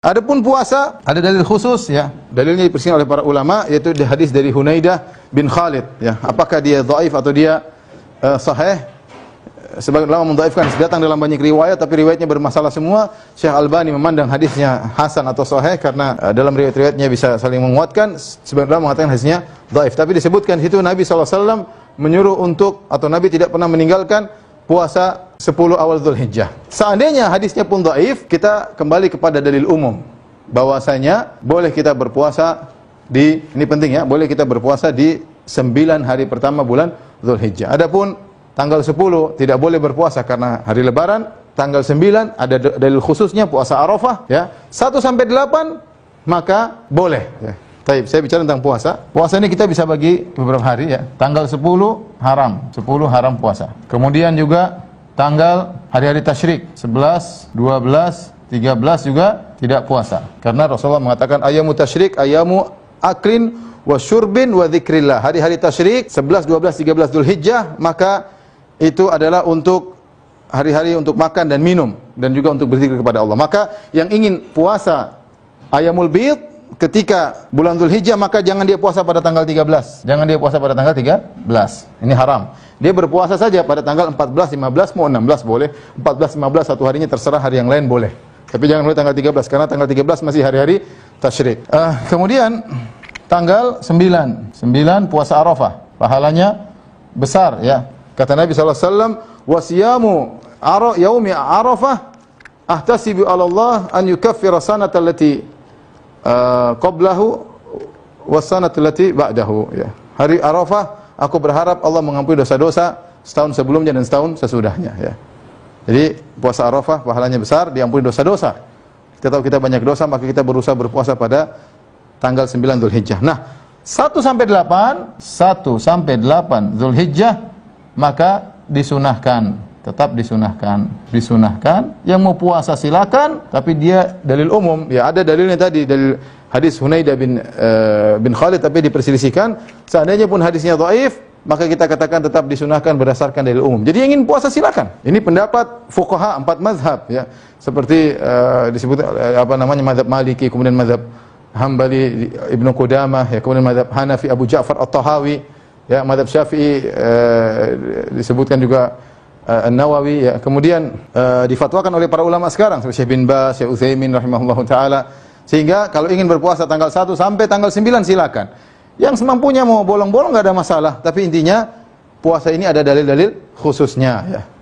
Adapun puasa ada dalil khusus ya. Dalilnya dipersingkat oleh para ulama yaitu di hadis dari Hunaidah bin Khalid ya. Apakah dia dhaif atau dia uh, sahih? Sebagian ulama mendhaifkan datang dalam banyak riwayat tapi riwayatnya bermasalah semua. Syekh Albani memandang hadisnya hasan atau sahih karena uh, dalam riwayat-riwayatnya bisa saling menguatkan. Sebagian ulama mengatakan hadisnya dhaif. Tapi disebutkan itu Nabi SAW menyuruh untuk atau Nabi tidak pernah meninggalkan puasa 10 awal Zulhijjah. Seandainya hadisnya pun dhaif, kita kembali kepada dalil umum bahwasanya boleh kita berpuasa di ini penting ya, boleh kita berpuasa di 9 hari pertama bulan Zulhijjah. Adapun tanggal 10 tidak boleh berpuasa karena hari lebaran, tanggal 9 ada dalil khususnya puasa Arafah ya. 1 sampai 8 maka boleh ya. Taib, saya bicara tentang puasa. Puasa ini kita bisa bagi beberapa hari ya. Tanggal 10 haram, 10 haram puasa. Kemudian juga tanggal hari-hari tasyrik, 11, 12, 13 juga tidak puasa. Karena Rasulullah mengatakan ayamu tasyrik, ayamu aklin wa syurbin wa dzikrillah. Hari-hari tasyrik 11, 12, 13 Dzulhijjah, maka itu adalah untuk hari-hari untuk makan dan minum dan juga untuk berzikir kepada Allah. Maka yang ingin puasa ayamul bid ketika bulan Dzulhijjah maka jangan dia puasa pada tanggal 13. Jangan dia puasa pada tanggal 13. Ini haram. Dia berpuasa saja pada tanggal 14, 15, mau 16 boleh. 14, 15 satu harinya terserah hari yang lain boleh. Tapi jangan mulai tanggal 13 karena tanggal 13 masih hari-hari tasyrik. Uh, kemudian tanggal 9. 9 puasa Arafah. Pahalanya besar ya. Kata Nabi SAW, "Wasiyamu ara yaumi Arafah ahtasibu 'ala Allah an yukaffira sanata allati uh, qablahu wasanatul lati ba'dahu ya. Hari Arafah aku berharap Allah mengampuni dosa-dosa setahun sebelumnya dan setahun sesudahnya ya. Jadi puasa Arafah pahalanya besar, diampuni dosa-dosa. Kita tahu kita banyak dosa, maka kita berusaha berpuasa pada tanggal 9 Zulhijjah. Nah, 1 sampai 8, 1 sampai 8 Zulhijjah maka disunahkan tetap disunahkan. Disunahkan. Yang mau puasa silakan, tapi dia dalil umum. Ya ada dalilnya tadi dalil hadis Hunaidah bin uh, bin Khalid tapi diperselisihkan. Seandainya pun hadisnya dhaif, maka kita katakan tetap disunahkan berdasarkan dalil umum. Jadi yang ingin puasa silakan. Ini pendapat fuqaha empat mazhab ya. Seperti uh, disebut uh, apa namanya mazhab Maliki, kemudian mazhab Hambali Ibnu Qudamah, ya kemudian mazhab Hanafi Abu Ja'far At-Tahawi, ya mazhab Syafi'i uh, disebutkan juga uh, An-Nawawi ya. Kemudian uh, difatwakan oleh para ulama sekarang seperti Syekh bin Baz, Syekh Utsaimin rahimahullahu taala. Sehingga kalau ingin berpuasa tanggal 1 sampai tanggal 9 silakan. Yang semampunya mau bolong-bolong enggak ada masalah, tapi intinya puasa ini ada dalil-dalil khususnya ya.